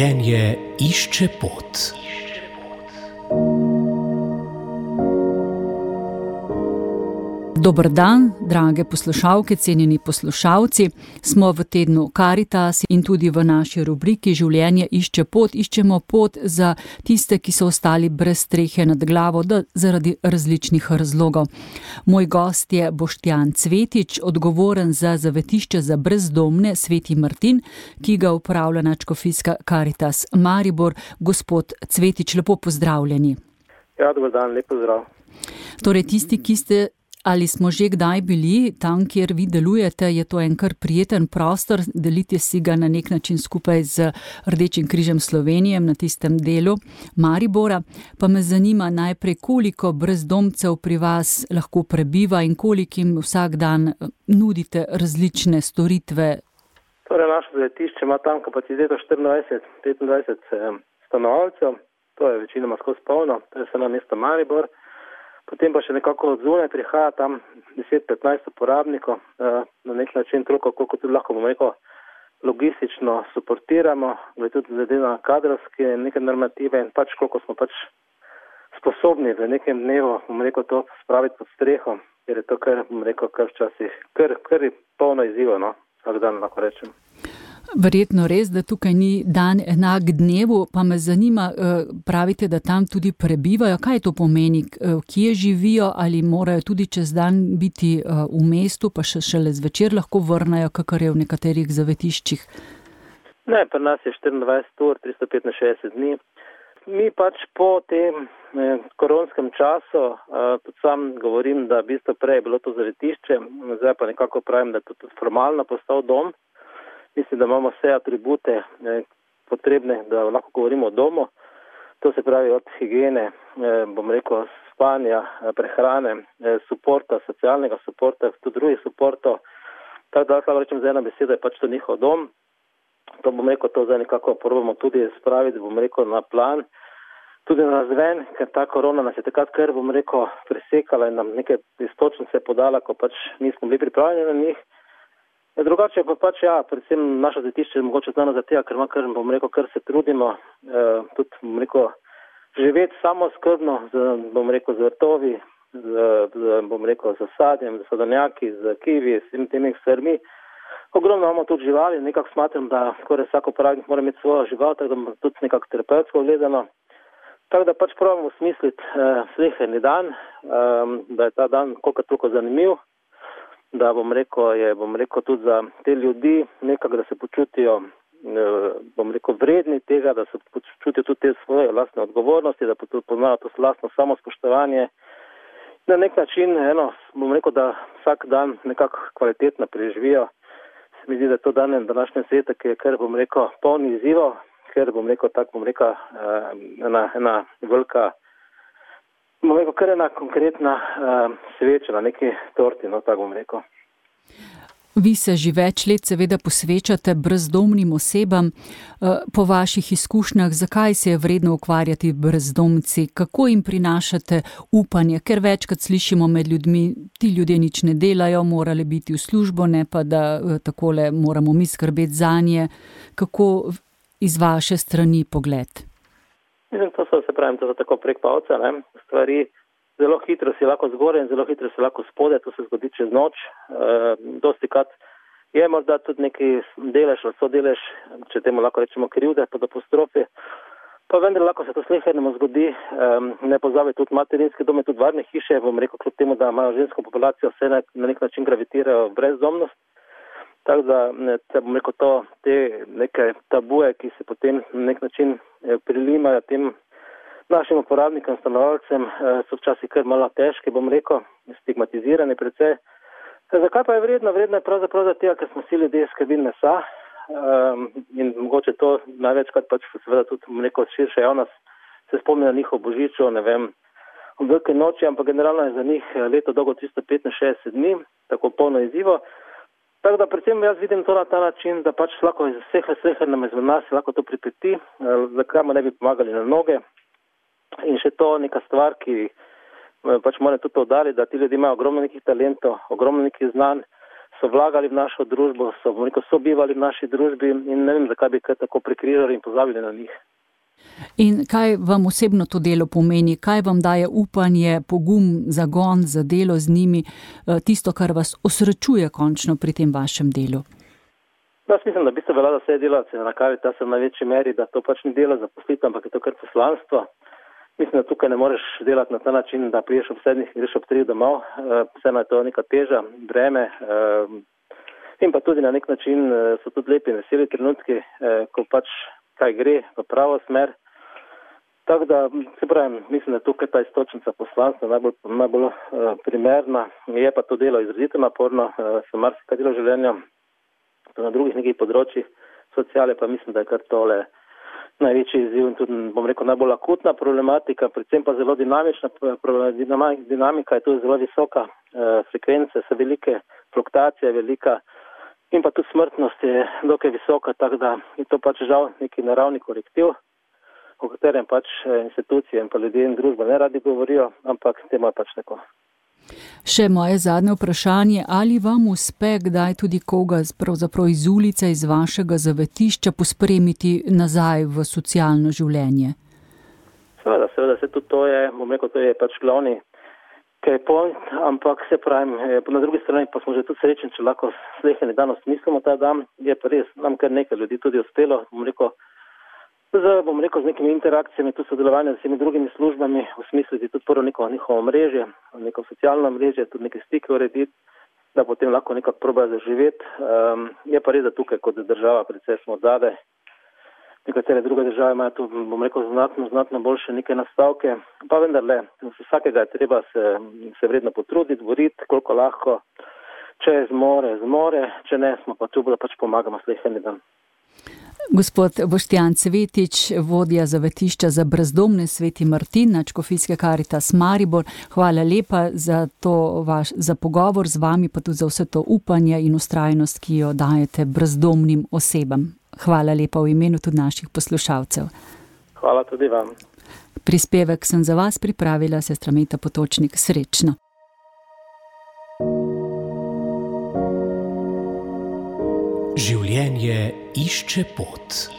Življenje išče pot. Dober dan, drage poslušalke, cenjeni poslušalci. Smo v tednu Caritas in tudi v naši rubriki Življenje išče pot. Iščemo pot za tiste, ki so ostali brez strehe nad glavo, da zaradi različnih razlogov. Moj gost je Boštjan Cvetič, odgovoren za zavetišče za brezdomne Sveti Martin, ki ga upravlja načkofijska Caritas Maribor. Gospod Cvetič, lepo pozdravljeni. Ja, dober dan, lepo zdrav. Torej, tisti, ki ste Ali smo že kdaj bili tam, kjer vi delujete, je to en kar prijeten prostor, delite si ga na nek način skupaj z Rdečim križem Slovenije na tistem delu Maribora. Pa me zanima najprej, koliko brezdomcev pri vas lahko prebiva in kolikim vsak dan eh, nudite različne storitve. Torej, naše zavetišče ima tam kapaciteto 24-25 eh, stanovalcev, to je večinoma skozi polno, to je samo mesto Maribor potem pa še nekako od zunaj prihaja tam 10-15 uporabnikov, eh, na nek način toliko, koliko tudi lahko bomo rekel, logistično suportiramo, glede tudi glede na kadrovske neke normative in pač koliko smo pač sposobni v nekem dnevu, bomo rekel, to spraviti pod streho, ker je to kar, bomo rekel, kar včasih, kar, kar je polno izzivo, no, vsak dan lahko rečem. Verjetno res, da tukaj ni dan enak dnevu, pa me zanima, eh, pravite, da tam tudi prebivajo. Kaj to pomeni, eh, kje živijo ali morajo tudi čez dan biti eh, v mestu, pa še šele zvečer lahko vrnajo, kakor je v nekaterih zavetiščih? Ne, pri nas je 24 ur, 365 dni. Mi pač po tem koronskem času, tudi sam govorim, da v bistvu prej je bilo to zavetišče, zdaj pa nekako pravim, da je to tudi formalno postal dom mislim, da imamo vse atribute eh, potrebne, da lahko govorimo o domu. To se pravi od higiene, eh, bom rekel, spanja, eh, prehrane, eh, suporta, socialnega suporta, tudi drugih suportov. Tako da lahko rečem za eno besedo, je pač to njihov dom. To bom rekel, to zdaj nekako probamo tudi spraviti, bom rekel, na plan. Tudi na zven, ker ta korona nas je takrat kar, bom rekel, presekala in nam neke istočnice podala, ko pač nismo bili pripravljeni na njih. Ja, drugače pa pač, ja, predvsem naše zatišče je mogoče znano za tega, ker ima kar, bom rekel, kar se trudimo, eh, tudi, bom rekel, živeti samo skrbno, z, bom rekel, z vrtovi, z, z, bom rekel, z sadjem, z sadonjaki, z kivi, s tem temi stvarmi. Ogromno imamo tudi živali, nekako smatram, da skoraj vsak uporabnik mora imeti svojo žival, tako da tudi nekako terapevtsko gledano. Tako da pač pravimo smisliti eh, sleherni dan, eh, da je ta dan koliko toliko zanimiv da bom rekel, je, bom rekel tudi za te ljudi nekako, da se počutijo, eh, bom rekel, vredni tega, da se počutijo tudi te svoje lastne odgovornosti, da poznajo to lastno samospoštovanje. Na nek način, eno, bom rekel, da vsak dan nekako kvalitetno preživijo. Se mi zdi, da je to dan današnje sveta, ki je, ker bom rekel, polni izzivo, ker bom rekel, tako bom rekel, eh, ena, ena velika bom rekel, kar ena konkretna uh, sveča na neki torti, no tako bom rekel. Vi se že več let seveda posvečate brezdomnim osebam. Eh, po vaših izkušnjah, zakaj se je vredno ukvarjati brezdomci, kako jim prinašate upanje, ker večkrat slišimo med ljudmi, ti ljudje nič ne delajo, morali biti v službo, ne pa da eh, takole moramo mi skrbeti za nje. Kako iz vaše strani pogled? Mislim, to so se pravi, to so tako prek palca, ne, stvari. Zelo hitro si lahko zgoraj in zelo hitro si lahko spode, to se zgodi čez noč. E, dosti krat je morda tudi neki delež ali so delež, če temu lahko rečemo krivde pod apostrofi. Pa vendar lahko se to slehernemu zgodi, e, ne pozabi tudi materinske dome, tudi varne hiše, bom rekel, kljub temu, da imajo žensko populacijo, vse na, na nek način gravitirajo brezdomnost. Tako da, te bom rekel, to, te neke tabuje, ki se potem na nek način eh, prilimajo tem našim uporabnikom, stanovalcem, eh, so včasih kar malo težke, bom rekel, stigmatizirane predvsej. Zakaj pa je vredno? Vredno je pravzaprav za tega, ker smo vsi ljudje skrbili mesa um, in mogoče to največkrat pač seveda tudi, bom rekel, širša javnost se spomni na njihov božičo, ne vem, velike noči, ampak generalno je za njih eh, leto dolgo 365 dni, tako polno izzivo. Tako da predvsem jaz vidim to na ta način, da pač lahko iz vseh vseh nam izmed nas lahko to pripeti, eh, zakaj mu ne bi pomagali na noge. In še to neka stvar, ki eh, pač mora tudi povdariti, da ti ljudje imajo ogromno nekih talentov, ogromno nekih znanj, so vlagali v našo družbo, so, so bivali v naši družbi in ne vem, zakaj bi kaj tako prekrižali in pozabili na njih. In kaj vam osebno to delo pomeni, kaj vam daje upanje, pogum, zagon za delo z njimi, eh, tisto, kar vas osrečuje končno pri tem vašem delu? Jaz mislim, da bi se velala vse delavce na karita se v največji meri, da to pač ni delo za poslitev, ampak je to kar poslanstvo. Mislim, da tukaj ne moreš delati na ta način, da priješ ob sedmih in greš ob treh domov. Eh, vseeno je to neka teža, breme. Eh, in pa tudi na nek način so tudi lepi in veseli trenutki, ko pač kaj gre v pravo smer. Tako da, se pravi, mislim, da tukaj ta istočnica poslanstva najbolj, najbolj uh, primerna. Je pa to delo izrazito naporno, uh, se marsikaj delo življenja, to na drugih nekih področjih sociale pa mislim, da je kar tole največji izziv in tudi, bom rekel, najbolj akutna problematika, predvsem pa zelo dinamična, dinamika je tu zelo visoka, uh, frekvence so velike, fluktuacija je velika in pa tudi smrtnost je dokaj visoka, tako da je to pač žal neki naravni korektiv o katerem pač eh, institucije in pa ljudje in družba ne radi govorijo, ampak temu je pač tako. Še moje zadnje vprašanje, ali vam uspe kdaj tudi koga iz ulice, iz vašega zavetišča pospremiti nazaj v socialno življenje? Seveda, seveda, se tudi to je, bom rekel, to je pač glavni kaj point, ampak se pravim, eh, na drugi strani pa smo že tudi srečni, če lahko sleheni danes mislimo ta dan, je pa res, nam kar nekaj ljudi tudi uspelo, bom rekel, Z, bom rekel, z nekimi interakcijami, tu sodelovanje z vsemi drugimi službami, je tudi prvo neko njihovo mreže, neko socialno mreže, tudi neke stike urediti, da potem lahko nekako proba zaživeti. Um, je pa res, da tukaj kot država predvsej smo zade. Nekatere druge države imajo tu, bom rekel, znatno, znatno boljše neke nastavke. Pa vendarle, vsakega je treba se, se vredno potruditi, boriti, koliko lahko. Če je zmore, zmore, če ne, smo pa tu, da pač pomagamo slehenim dan. Gospod Boštjan Cvetič, vodja zavetišča za brezdomne sveti Martin, načkofijske karitas Maribor, hvala lepa za, vaš, za pogovor z vami, pa tudi za vse to upanje in ustrajnost, ki jo dajete brezdomnim osebam. Hvala lepa v imenu tudi naših poslušalcev. Hvala tudi vam. Prispevek sem za vas pripravila, sestra Meta Potočnik, srečno. Življenje išče pot.